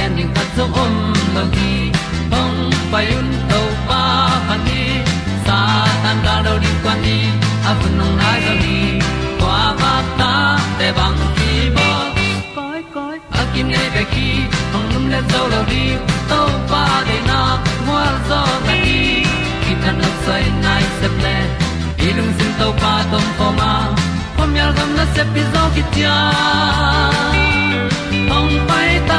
ti zo gen ding khat zo om lo gi hong pai un to pa pa ni. Sa tan da do di kwan ni a bu nong nai zo ni kwa ba ta te bang ki bo koi koi a kim nei be ki hong lum le zo lo di to pa de na mo zo ta ni ki tan no sai nai se ple ilung sin to pa tom ko ma. Pom yal gam na se pi zo ki tia hong pai ta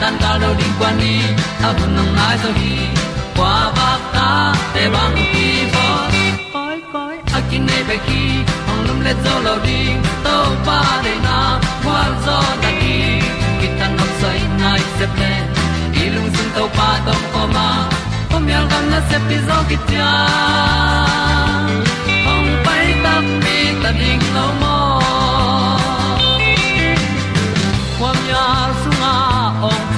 tan cao lo đi qua đi, ta bu nang mai zo gi qua ba ta te bang ki bo koi koi a kin nei be ki ong lum le zo lo ding to pa de na kwa zo ta ki ki tan nok sai nai se đi lung sun to pa tom ko ma. Pom yal gam na se pi zo ki tia ong pai ta mi ta ding lo mo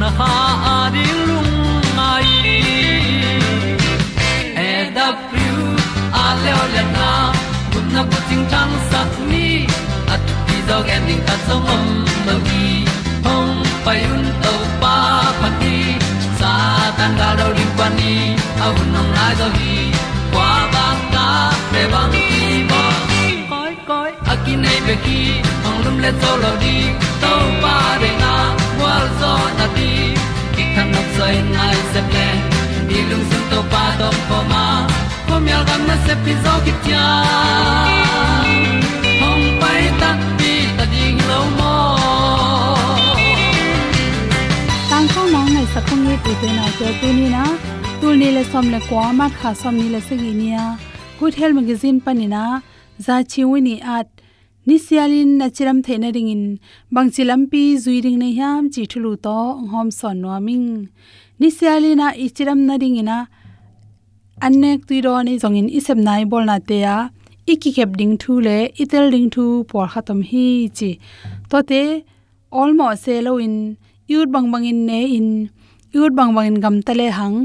na ha a lung mai. E da thru a le le na. Kun na ko ting tang sat ni. At ti dog ending ta song mom no gi. Hong pai un to pa pa ti. Sa tan ga do ri pa ni. Au nong lai do gi kwa ba ta pe bang ti bo koi koi akin nei be ki. Hong lum le to lo di. To pa de na zo na ti ki kan nok sai nai se ple ni lung sun to pa to pa ma. Ko mi al gam na se pi zo ki tia hom pai ta ti ta ding lo mo tang ko nong sa sakhong ni pu te na te tu ni na tu ni le som le kwa ma kha som ni le se gi ni ya good health magazine panina za chiwini at à, nisialin na chiram theina ringin bangchilam pi zuiring nei hiam chi thulu to hom son noming nisialina ichiram na ringina annek tuiro ni zongin isem nai bol na te ya iki khep ding thu le itel ding thu por khatam hi chi to te almo se lo in yut bang bang in ne in yut bang bang in gam tale hang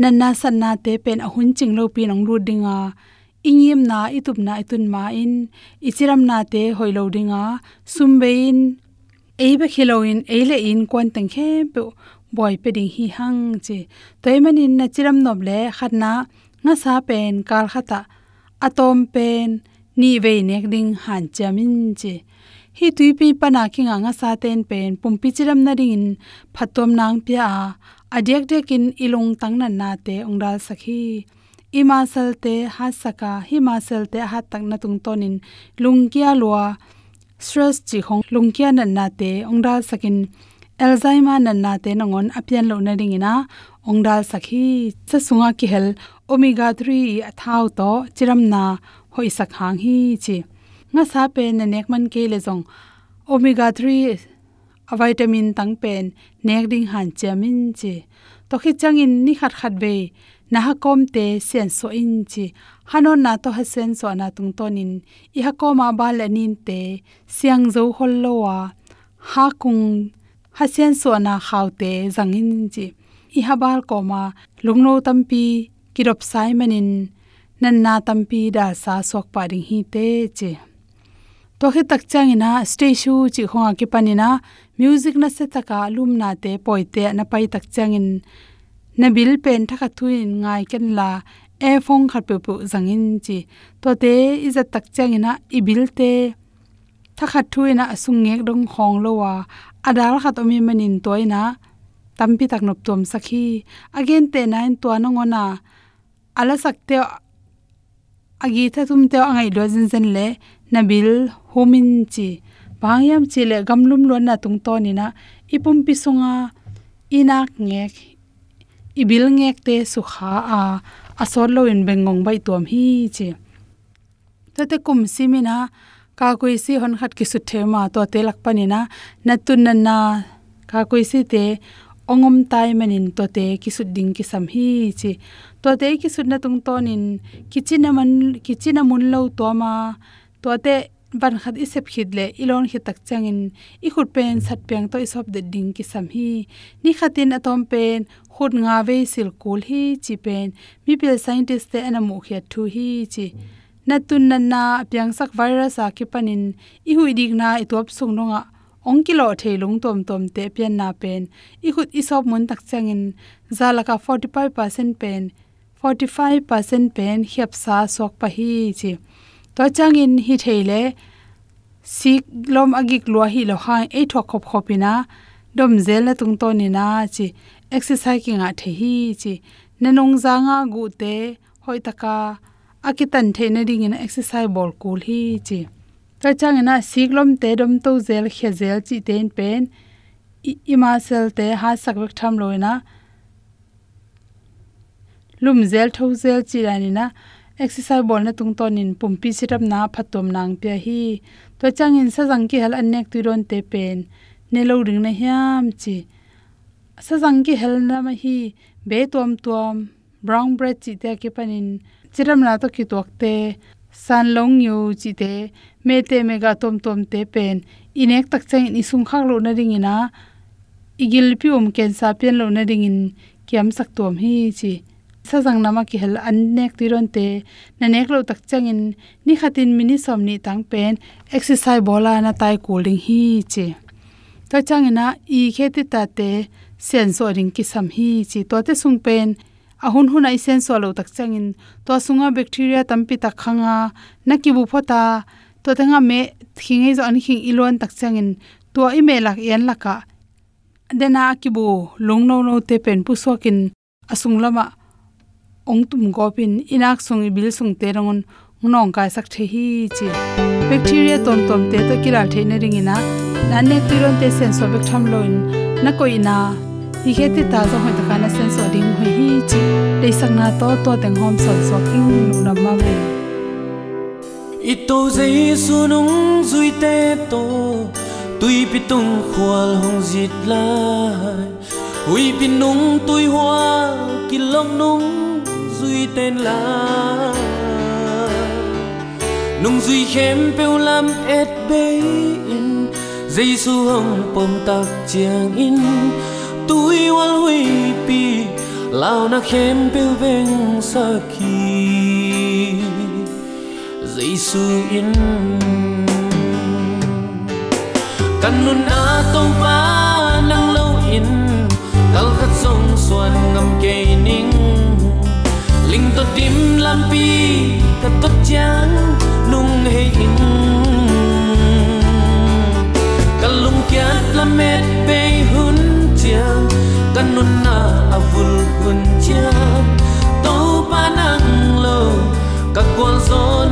nanna sanna te pen ahun ching lo pi nong ru dinga ingim na, itup na, itun ma in. Ichiram na te, hoilo dinga. Sumbe in. Eibe khiloin eile in, kwan tang khe pe boy pe ding hi hang che. Toimanin na chiram noble khatna nga sa pen, kal khata. Atom pen, ni ve nek ding, han chamin che. Hi tui pi pana kinga, nga sa ten pen. Pumpi chiram na ring in, phatom nang pya adek dekin ilung tang na na te ongdal sakhi imasal te ha saka himasal te ha takna tung tonin, lungkia lua, stress chi khong lungkia nan na te ongdal sakin, alzheimer nan na te nangon apian lo na ring ina ongdal sakhi cha sunga ki hel omega 3 athau to, chiram na, hoi sakhang hi chi. Nga sa pe na nek man ke le jong omega 3 a vitamin tang pen nek ding han chamin chi. To khi changin ni khat khat be na ha kom te sen so in chi hanon na to ha sen so na tung tonin i ha ko ma ba le nin te siang zo hol lo wa ha kung ha sen so na khaw te zangin chi i ha bal ko ma lungno tampi. Kirop sai manin nan na tampi da sa sok pa ding hi te chi to khi tak chang ina stay shu chi khonga ki panina music na se taka lum na te poite na pai tak chang in na bil pen thaka thuin ngai ken la e phong khat pe pu zangin chi. To te iza tak chang ina bil te. Thakha thuina asung ngek dong khong lowa adal khat omi manin toina tampi tak nop tom sakhi. Again te nine to anongona ala sakte agi tha tum te angai lo jin zen le nabil homin chi. Bangyam chi le gamlum lo na tung to ni na ipum pi sunga inak ngek ibil ngek te su kha a asor lo in bengong bai tuam hi che. To te kum simina ka koi si hon khat ki su the ma to te lak pani na. Na tun na na, ka koi si te ongom tai manin to te ki su ding ki sam hi che. To te ki su na tung tonin kichina man kichina mun lo to ma to te ban khat i sep khit le ilon khi tak changin i khut pen sat piang to isop de ding ki sam hi. Ni khatin atom pen khut nga ve sil kul hi chi pen. Mi pel scientist te anamu khia thu hi chi. Na tun na na piang sak virus a ki panin i hui dik na i top sung nonga ong kilo thailung tom tom te pian na pen. I khut i sop mun tak changin zalaka 45% pen. 45% pen hiap sa sok pa hi chi to changin hi theile, sik lom agik lua hi lo ha e thok khop khopina dom zel na tung to ni na chi exercise ki nga the hi, chi nanong zanga gu te, hoi taka akitan the na ding in exercise bol kul hi, chi ta changina sik lom te, dom to zel khe zel, chi ten pen ima sel te, ha sak wek tham loina lum zel, tho zel, chi rani na exercise bol na tung ton in pumpi sitam na phatom nang pya hi. To chang in sa jang ki hal anek tu ron te pen. Ne lo ring na hiam chi. Sa jang ki hel na ma hi. Be tom tom brown bread chi te ki panin chiram na to ki tok te. San long yu chi te. Me te me ga tom tom te pen. Inek tak chang in sung khak lo na ring ina. Igil pi um ken sa pen lo na ring in. Kiam sak tom hi chi sajang nama ki hel an nek tiron te na nek lo tak changin ni khatin mini som ni tang pen exercise bola na tai cooling hi che to changina i kheti ta te sensor ring ki sam hi chi to te sung pen ahun hun ai sensor lo tak changin to sunga bacteria tampi ta khanga na ki bu phota to tanga me thingai zo an khing ilon tak changin to email lak yan laka dena ki bu long no no te pen pu sokin asung lama ong tum gopin inak sung bil sung te rangon nong kai sak the hi chi. Bacteria tom tom te to kiral the ne ring ina. Na ne tiron te sen so bek tham loin. Na koi na hi he te ta zo hoi ta kana sen so ding hoi hi chi. Le sak na to to teng hom so so king nu na ma me. I to zai su nung zui te to. Tui pi tung khwal hong zit lai. Ui pi nung tui hoa ki long nung duy tên là nung duy khem bêu lam et bê in dây su hồng pom tak chiang in túi wal hui pi lao na khem bêu veng sa khi dây su in kan nun a tong pa nang lâu in kal khat song suan ngam ke ning linh to tim lam pi ta tốt chán, nung hay in kalung kiat la mệt pe hun chiang nôn na avul hun chiang. Tàu pa nang lo ka quan zo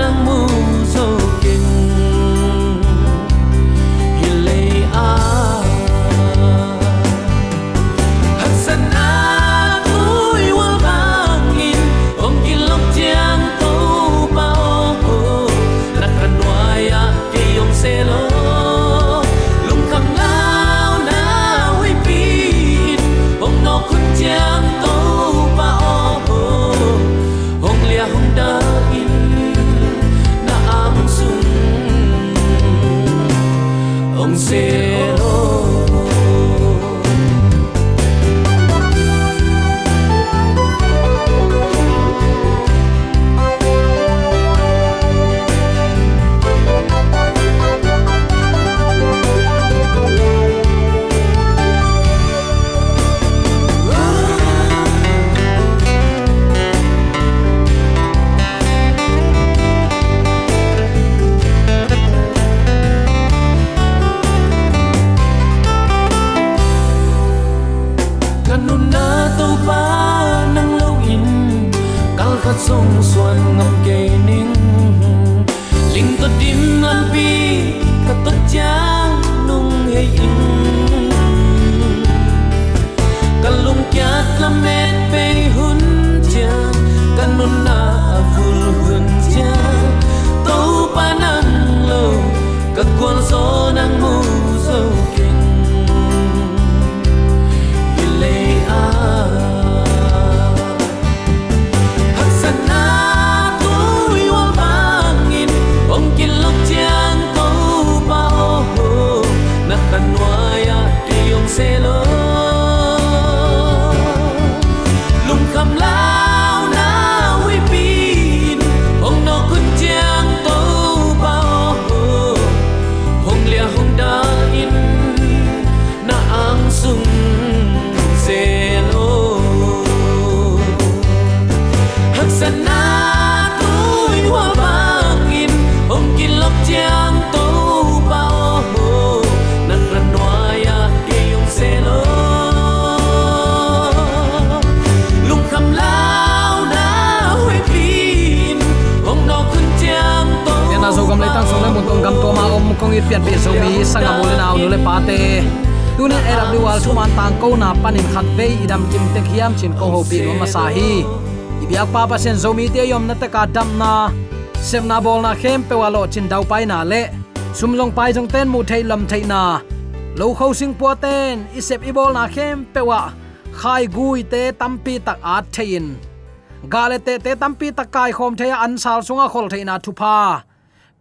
kong i pian pe so mi sanga mole naw nu le pate tunin eraw wal chuman tang ko na panin khat ve idam kim te khiam chin ko ho pi no masahi ibyak pa pa sen zo mi te yom na ta ka dam na. Sem na bol na khem, pe walo chin dau pai na le sum long pai jong ten, mu thei lam thei na lo kho sing po ten isep i bol na khem, pe wa. Khai gui te tampi tak at thein gale te te tampi tak kai khom theya an sal sunga khol theina thupa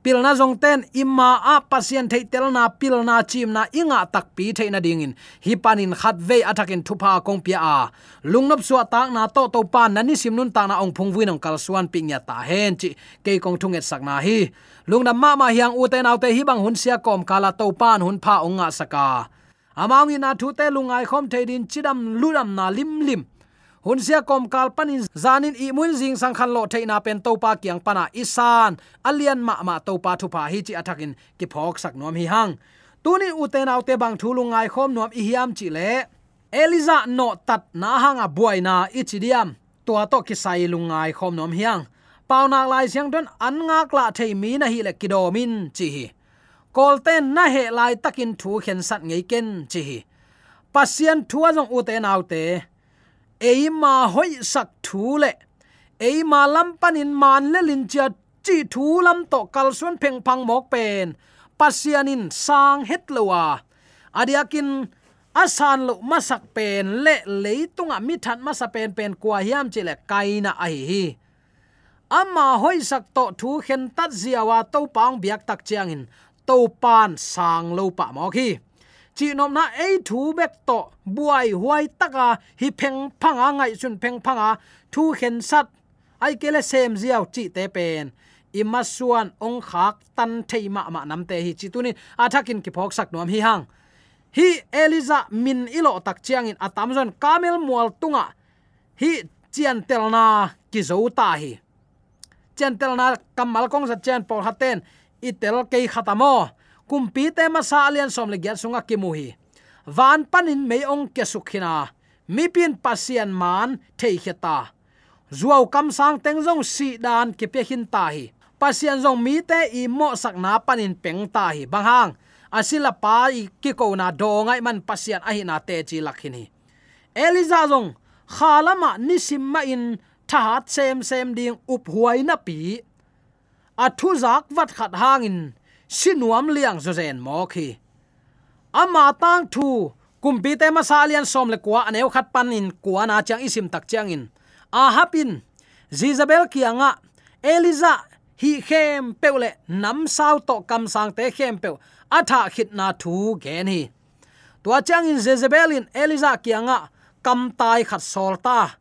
pilna zong ten, imma a pasien thei telna pilna chimna inga tak pi theina dingin hi panin khat ve athakin thupa kongpia a. Lungnop suwa tak na to to pan nani simnun ta na ong phungwi nong kal pingya ta hen chi. Ke kong thunget sakna hi. Lungna ma ma hiang u te nau te hi bang hun sia kom kala to pan hun pha onga saka amang ina thu te lungai khom theidin chidam luram na lim lim hun sia kom kal panin zanin i muin jing sang khan lo theina pen to pa kiang pana isan. Alian ma ma to pa thu pa hi chi athakin ki phok sak nom hi hang. Tunin uten autte bang thulungai khom nom i hiam chi le. Eliza no tat na hanga buaina ichidiam tua to ki sai lungai khom nom hiang paunak lai siang don an ngak la thei mi na hi le kidomin chi hi. Kolten na he lai takin thu khen sat ngei ken chi hi. Pasien thua jong uten autte eima hoi sak thu le eima lam panin man le lin cha chi thu lam to kal suan pheng phang mok pen pasianin sang het lowa adiakin asan lo masak pen le leitunga mi than masa pen pen kwa hiam chile kaina a hi hi ama hoi sak to thu khen tat ziawa to pang biak tak chiang in to pan sang lo pa mo khi chi nom na ei thu bek to, buai huai taka, hi pheng phanga, ngai sun pheng phanga, thu khen sat, ai kele sem ziaw chi te pen. Ima suan ong khak tan thei ma ma nam te hi chi tunin athakin ki phok sak nom hi hang. Hi eliza min ilo tak chiang in atam zon kamel mual tunga. Hi chian telna ki zo ta hi. Chian telna kamal kong sa chian por haten itel kei khatamo kumpi te ma sa alian som le gyat sunga kimuhi. Van panin me ong ke sukhina mi pin pasian man thei kheta. Zuaw kam sang teng jong si dan ke pe hin ta hi pasian jong mi te i mo sak na panin peng ta hi bang hang asila pa i ki ko na do ngai man pasian a hi na te chi lakhini. Eliza jong khalama nisim ma in thahat sem sem ding up huai na pi. Athu zak wat khat hangin sinuam liang zo zen mo khi. Ama tang thu, kumpi te masalian som le kwa aneu khat panin kwa na chang isim tak chang in. A hapin jizabel kianga eliza hi khem peule nam sao to kam sang te khem pe atha khit na thu gen hi. Tua chang in jezebel in, eliza kianga kam tai khat sol ta.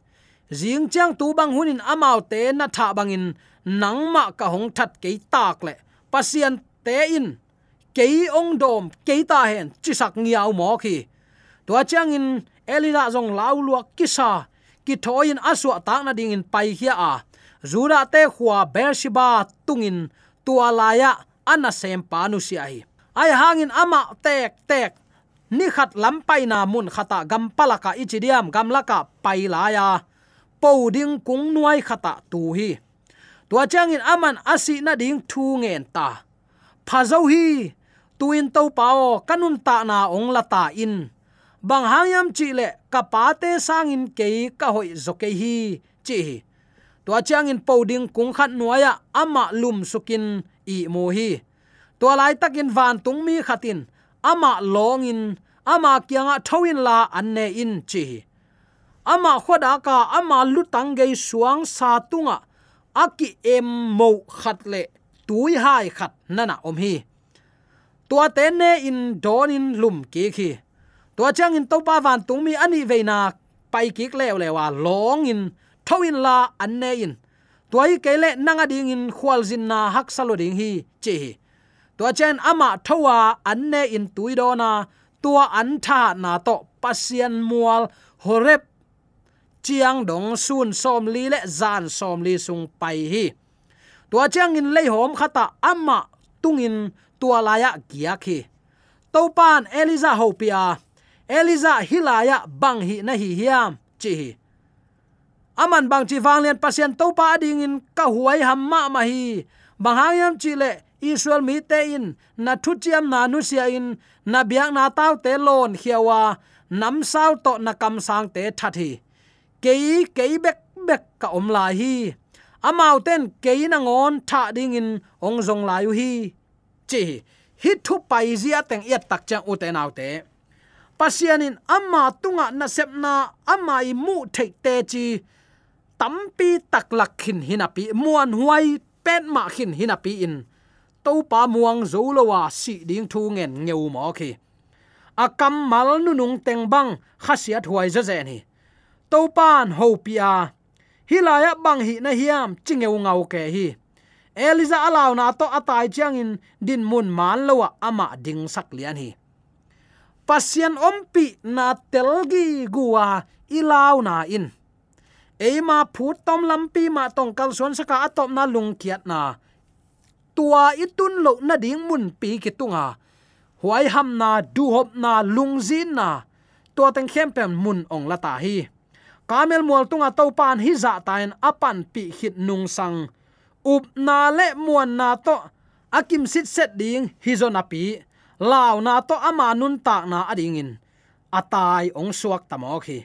Jing chang tu bang hunin amau te na tha bangin nangma ka hong that ke tak le, pasian te in ke ong dom ke ta hen chi sak ngiao mo khi to chang in elida jong lau luak kisa ki thoin aswa ta na ding in pai hia a zura te khwa bershiba tungin tualaya ana sem panu si ai ai hangin ama tek tek ni khat pai na mun khata gam palaka ichidiam gam laka pai laya po ding kung nuai khata tu hi. Tua changin aman asi na ding thu ngen ta phazo hi tuin to pao, kanun ta na ong la ta in. Bang hayam chi le, ka pa te sang in ke ka hoi zo ke hi, chi to chang in poding kung khat nuaya ama lum sukin i mo hi. To lai takin van tung mi khatin, ama long in, ama kyanga thawin la anne in, chi ama khoda ka, ama lutang ge suang sa tunga, aki em mo khat le tui hai khat nana om hi. Tua te ne in don in lum ki khi. Tua chang in to pa van tung mi ani veina pai ki lew lewa à long in thawin la anne in. Tuai kele nang ding in khwal zin na hak salo ding hi chi tua chen ama thowa à anne in tuidona tua an tha na to pasian mual horep chiang dong sun som li le zan som li sung pai hi tua chang in lei hom khata amma tungin tua laya kia khi. Topan eliza hopia. Eliza hilaya bang hi na hi hiam chi aman bang chi wang len pasien topa ding in ka huai hamma ma hi bang hayam chi le israel mi te in. Na thu chiam na nu sia in. Na biak na tau te lon khiawa nam sao to na kam sang te thathi kei kei bek bek ka om la hi amau ten keina ngon, tha ding in ong zong la yu hi. Chi hit thu pai zia teng yat tak cha u te nau te. Pasianin amma tunga na sepna amma i mu thei te chi. Tampi tak lak khin hinapi, muan huai pen ma khin hinapi in. To pa muang zo lo wa si ding thu ngen ngeu mo khi. Akam mal nu nung teng bang, khasiat huai za ze ni to pan ho pia hilaya bang hi na hiam chingeu ngau ke hi. Eliza alaw na to atai chiang in din mun man lowa ama ding sak lian hi. Pasian ompi na telgi guwa ilaw na in. Eima phut tom lampi ma tong kal son saka atop na lung kiat na. Tua itun lo na ding mun pi ki tunga. Huai ham na du hop na lung zin na. Tua teng khem pem mun ong lata hi kamel mual tunga to pan hi za tain apan pi khit nung sang. Up na le muan na to akim sit set ding hi zo na pi law na to ama nun tak na ading in. Atai ong suak tamo khi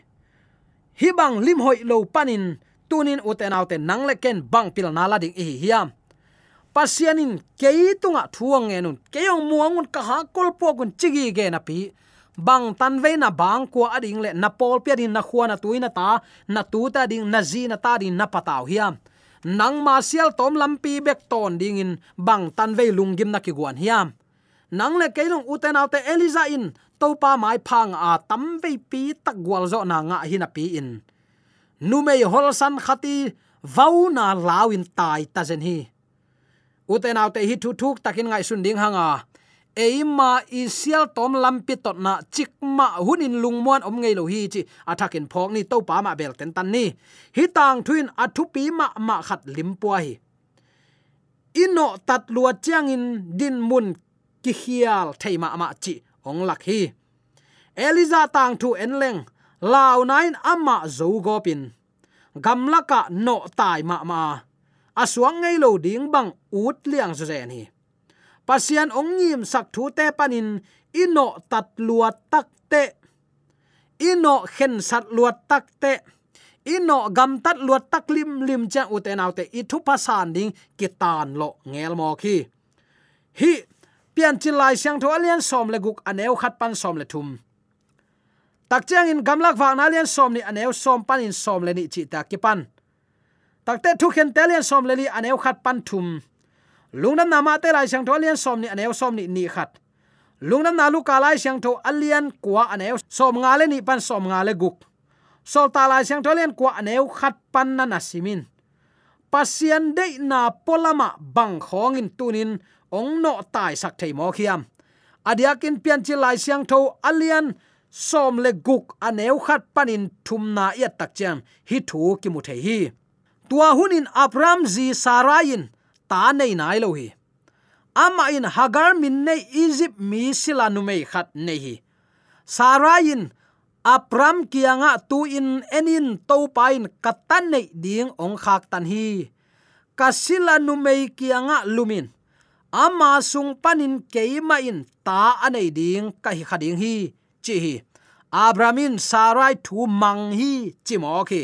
hi. Bang lim hoi lo panin tunin uten autte nang le ken bang pil na la ding hi hiam. Pasianin keitunga thuang enun keyong muangun ka ha kolpo gun chigi ge na pi bang tan ve na bang ko ading le na pol pia din na khuana tuina ta, na tu ta ding, na zi na ta din na pataw hiam nang ma sial tom lampi bek ton ding in bang tan ve lungim na ki guan hiam nang le keilong uten autte eliza in to pa mai phang a tam ve pi tak gwal zo na nga hi na pi in. Nu mei hol san khati, vau na lawin tai ta zen hi. Uten autte hi thu thuk takin ngai sun ding hanga eima isial tom lampi tot na chikma hunin lungmuan om ngei lo hi chi athakin phok ni to pa ma bel ten tan ni. Hi tang thuin athu pi ma ma khat limpua hi. Ino tat lua chiang in din mun ki hial theima ma chi ong lak hi. Eliza tang thu enleng lao nine ama zo gopin gamlaka no tai ma ma aswang ngei lo ding bang ut liang zo zen hi pasian ongim sak thu te panin, ino tat luat tak te. Ino khen sat luat tak te. Ino gam tat luat tak lim lim cha uten autte i thu pasan ding kitan lo ngel mo khi. Hi, pian chin lai siang tho alian som le guk aneu khat pan som le thum. Tak chang in gamlak wa na lian som ni aneu som pan in som le ni chi ta ki pan. Tak te thu khen te lian som le li aneu khat pan thum lungnam na ma te lai sang tho alian som ni aneu som ni ni khat. Lungnam na lu ka lai sang tho alian kwa aneu som nga le ni pan som nga le guk. Sol ta lai sang tho alian kwa aneu khat pan na na simin. Pasian de na polama bang khong in tunin ong no tai sak thei mo khiam. Adiakin pian chi lai siang tho alian som le guk aneu khat panin thum na ya tak chang hi thu ki mu thei hi. Tua hunin abram zi sarayin ta nei nai lo hi ama in hagar min nei egypt mi sila nu mei khat nei hi sarayin apram kianga tu in enin to pain katan nei ding ong khak tan hi kasila numei kianga lumin ama sung panin keima in ta anei ding ka hi khading hi chi hi abramin sarai thu mang hi chi ki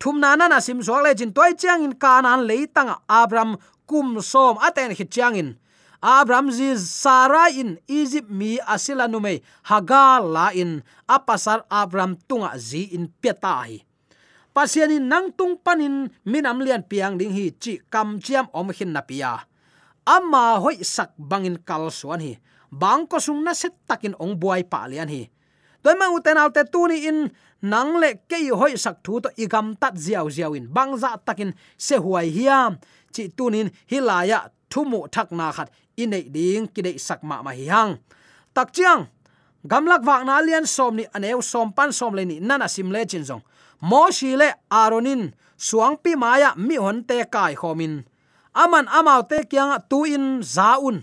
thum na na sim so le jin toy chang in kanan leitang abram kum som aten hi chang in Abraham zi Sarah in Egypt mi asila nume hagal la in apasar Abraham tunga zi in peta hi pasiani nang tung panin, minam lian piang ding hi chi kam chiam om hin na pia. Ama hoi sak bangin kal suan hi. Bang ko sung na set takin ong buai pa lian hi. Toy ma uten alte tuni in, nang le ke hoi sak thu to igam tat ziaw ziaw in bang za takin se huai hiam chi tunin hilaya thumu thak na khat inei ding kidei sak ma ma hi hang. Tak chiang, gamlak wak na lian som ni aneu som pan som le ni nana sim le chin zong. Mo shi le aronin suang pi maya mi hon te kai khomin aman amau te kyang tu in zaun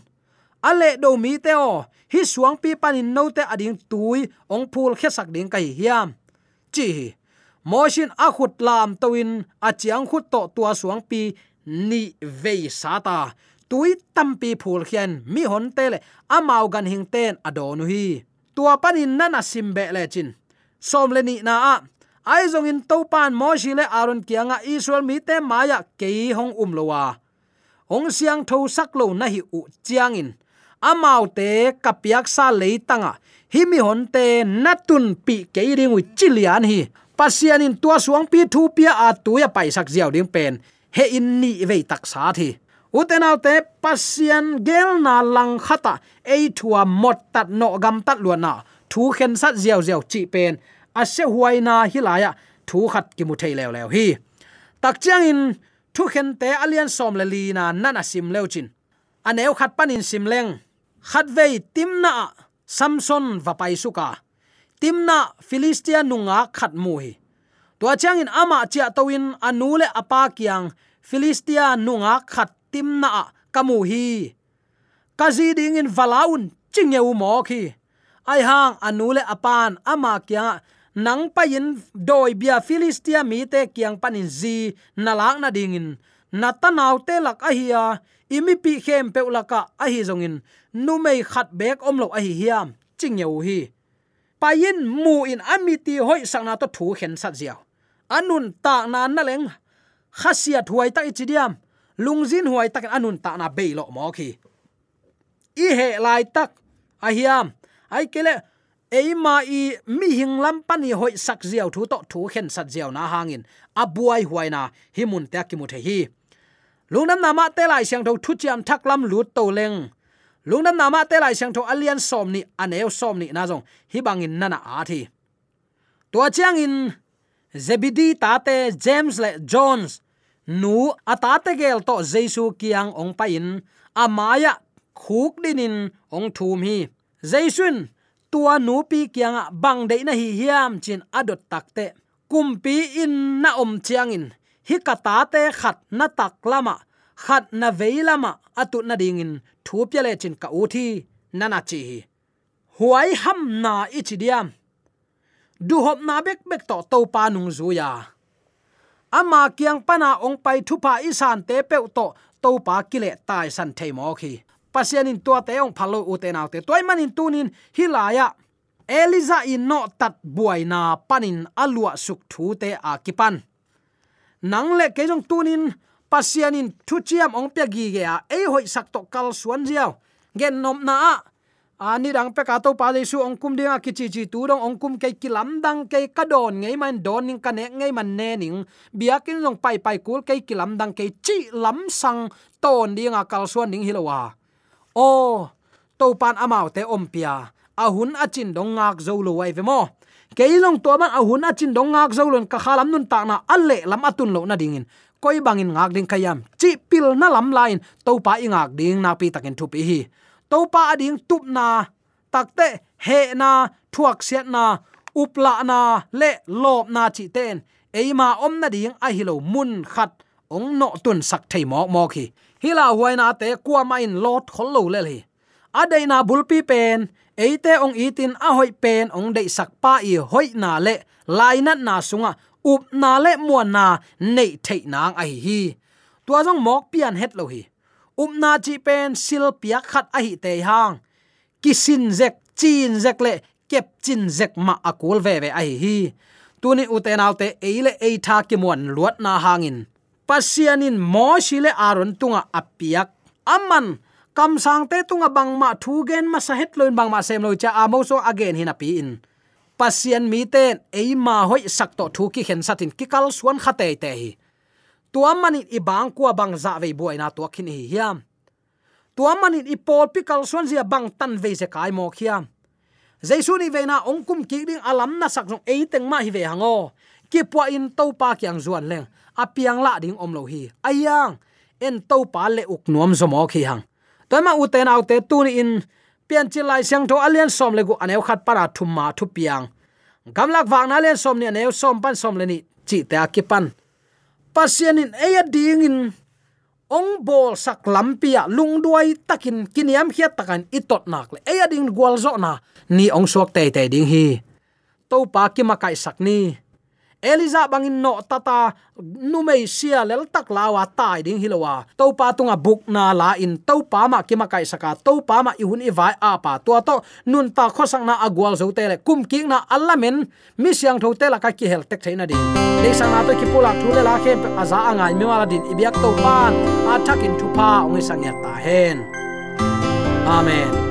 ale do mi te o hi suang pi panin no te ading tui ong phul khe sak ding kai hiam. Chi moshin a khut lam toin a chiang khut to tua suang pi ni ve sata tui tampi phul khian, mi hon te le amau gan hing ten adonu hi. Tua panin nana simbe le chin. Som le ni na a. Ai zong in to pan mo shi le aron kianga israel mi te maya ke hong um lowa ong siang tho sak lo na hi u chiang in. Amau te kapiak sa leitanga himi hon te natun pi ke ring u chilian hi. Pasian in tua suang pi thu pia a tuya pai sak jiao ding pen he in ni ve tak sa thi. Utenaw te pasian gel na lang khata. E thua mot tat no gam tat lu na. Thu khen sat jiao jiao chi pen. A se huaina hilaya thu khat ki mu thei lew lew hi. Tak chang in, thu khen te alian som le li na nana sim lew chin. Aneu khat panin sim leng. Khat vei timna samson va pai suka timna philistia nunga khat mu hi to chang in ama chia towin anule apa kyang philistia nunga khat timna kamu hi. Kazi ding in valaun chingeu mo khi. Ai hang anule apan ama kya nang pa in doi bia philistia mi te kyang panin zi nalak na dingin. Natanaw te lak ahia imi pi khem pe laka ahi zongin. Nu mei khat bek om lo ahi hiam ching yeu hi. Payin mu in amiti hoi sangna to thu khen sat ziaw anun ta na na leng. Khasia thuai ta ichidiam lungzin huai tak anun ta na beilo mo khi. I he lai tak. Ahiam ai kele eima i mi hing lam pani hoi sak ziaw thu to thu khen sat ziaw na hangin. Abuai huaina himun ta ki mu the hi. Lungnam nama te lai siang tho thu chiam thak lam lut to leng. Lungnam nama te lai siang tho alian som ni aneu som ni na jong hi bangin nana a thi. To chiang in zebidi tate james le jones. Nu atate gel to jesu kiang ong pain amaya khuk dinin ong thum hi. Jaisun tua nu pi kiang bang de na hi hiam chin adot takte kumpi in na om chiang in. Hi kata te khat na tak lama khat na veilama atu na dingin thu pyale chin ka uthi nana chi huai ham na ichidiam du hop na bek bek to to pa nung zuya ama kiang pana ong pai thu pa isan te pe to to pa kile tai san thei mo khi. Pasianin tua te ong phalo u te nau te. Toy manin tunin hilaya eliza in no tat buaina panin alua suk thu te a kipan. Nang le ke jong tunin pasianin thu chiam ong pe gi ge a. E hoi sak to kal suan jiao gen nom na a ani dang pe ka to pa le su ong kum dinga ki chi chi tu dong ong kum ke ki lam dang ke ka don, ngei man don ning ka ne, ngei man ne ning. Biakin long pai pai kul ke ki lam dang ke chi lam sang ton dinga kal suan ning hilowa o, to pan amau te om pia. Ahun achin dong ngak zo lo wai ve mo. Keilong to man ahun achin dong ngak zo lon ka khalam nun ta na alle lam atun lo na dingin koi bangin ngak ding kayam chi pil na lam lain to pa ingak ding na pi takin thu pi hi topa ading tupna takte he na, thuak siat na upla na, le lop na chi ten. Eima om na ding a hilo mun khat ong no tun sak thei mok mok hi. Hila huaina te kwa ma in lot khol lo le hi adaina bulpi pen eite ong itin a hoi pen ong dei sak pa i hoi na le lainat na sunga, up na le muan na nei thei nang ai hi tua jong mok pian het lo hi upna chi pen sil piak khat a hi te hang. Kisin zek, chin zek le, kep chin zek ma akul ve ve a hi hi. Tuni uten autte eile ei tha ki mon luat na hangin. Pasianin mo shile aron tunga apiak aman, kam sang te tunga bangma thu gen ma sa het loin bangma sem loi cha amo so again hina pi in. Pasian mi ten ma hoi sak to thu ki khen satin ki kal suan khate te hi tuam manin i bang kwa bang za ve buai na to khin hi hiam. Tuam manin i pol pi kal suan zia bang tan ve se kai mo khiam. Jaisu ni ve na ongkum ki ding alam na sak jong ei teng ma hi ve hango. Ki pwa in to pa kyang zuan leng. Apiang la ding om lo hi. Ayang en to pa le uk nuam zo mo khi hang. Toima uten autte tu ni in, pian chi lai siang tho alian som le gu aneu khat para thum ma thu piang. Gamlak wang na len som ni aneu som pan som le ni, chi te akipan pasien in eya ding in ong bol sak lampia lung duai takin kiniam hiat takan itot nak le. Eya ding gwal zo na. Ni ong sok te te ding hi. To pa ki makai sak ni eliza bangin no tata, numei sia lel tak lawa tai ding hilowa. To pa tunga buk na la in to pa ma ki ma kai saka to pa ma i hun i vai a pa to to nun ta kho sang na agwal zo tele kum ki na allamen mi siang tho tela ka ki hel tek thaina ding. Le sang na to ki pula thu le la khe aza angai mi wala din ibyak to pan a thakin thu pa ong sang ya ta hen. Amen.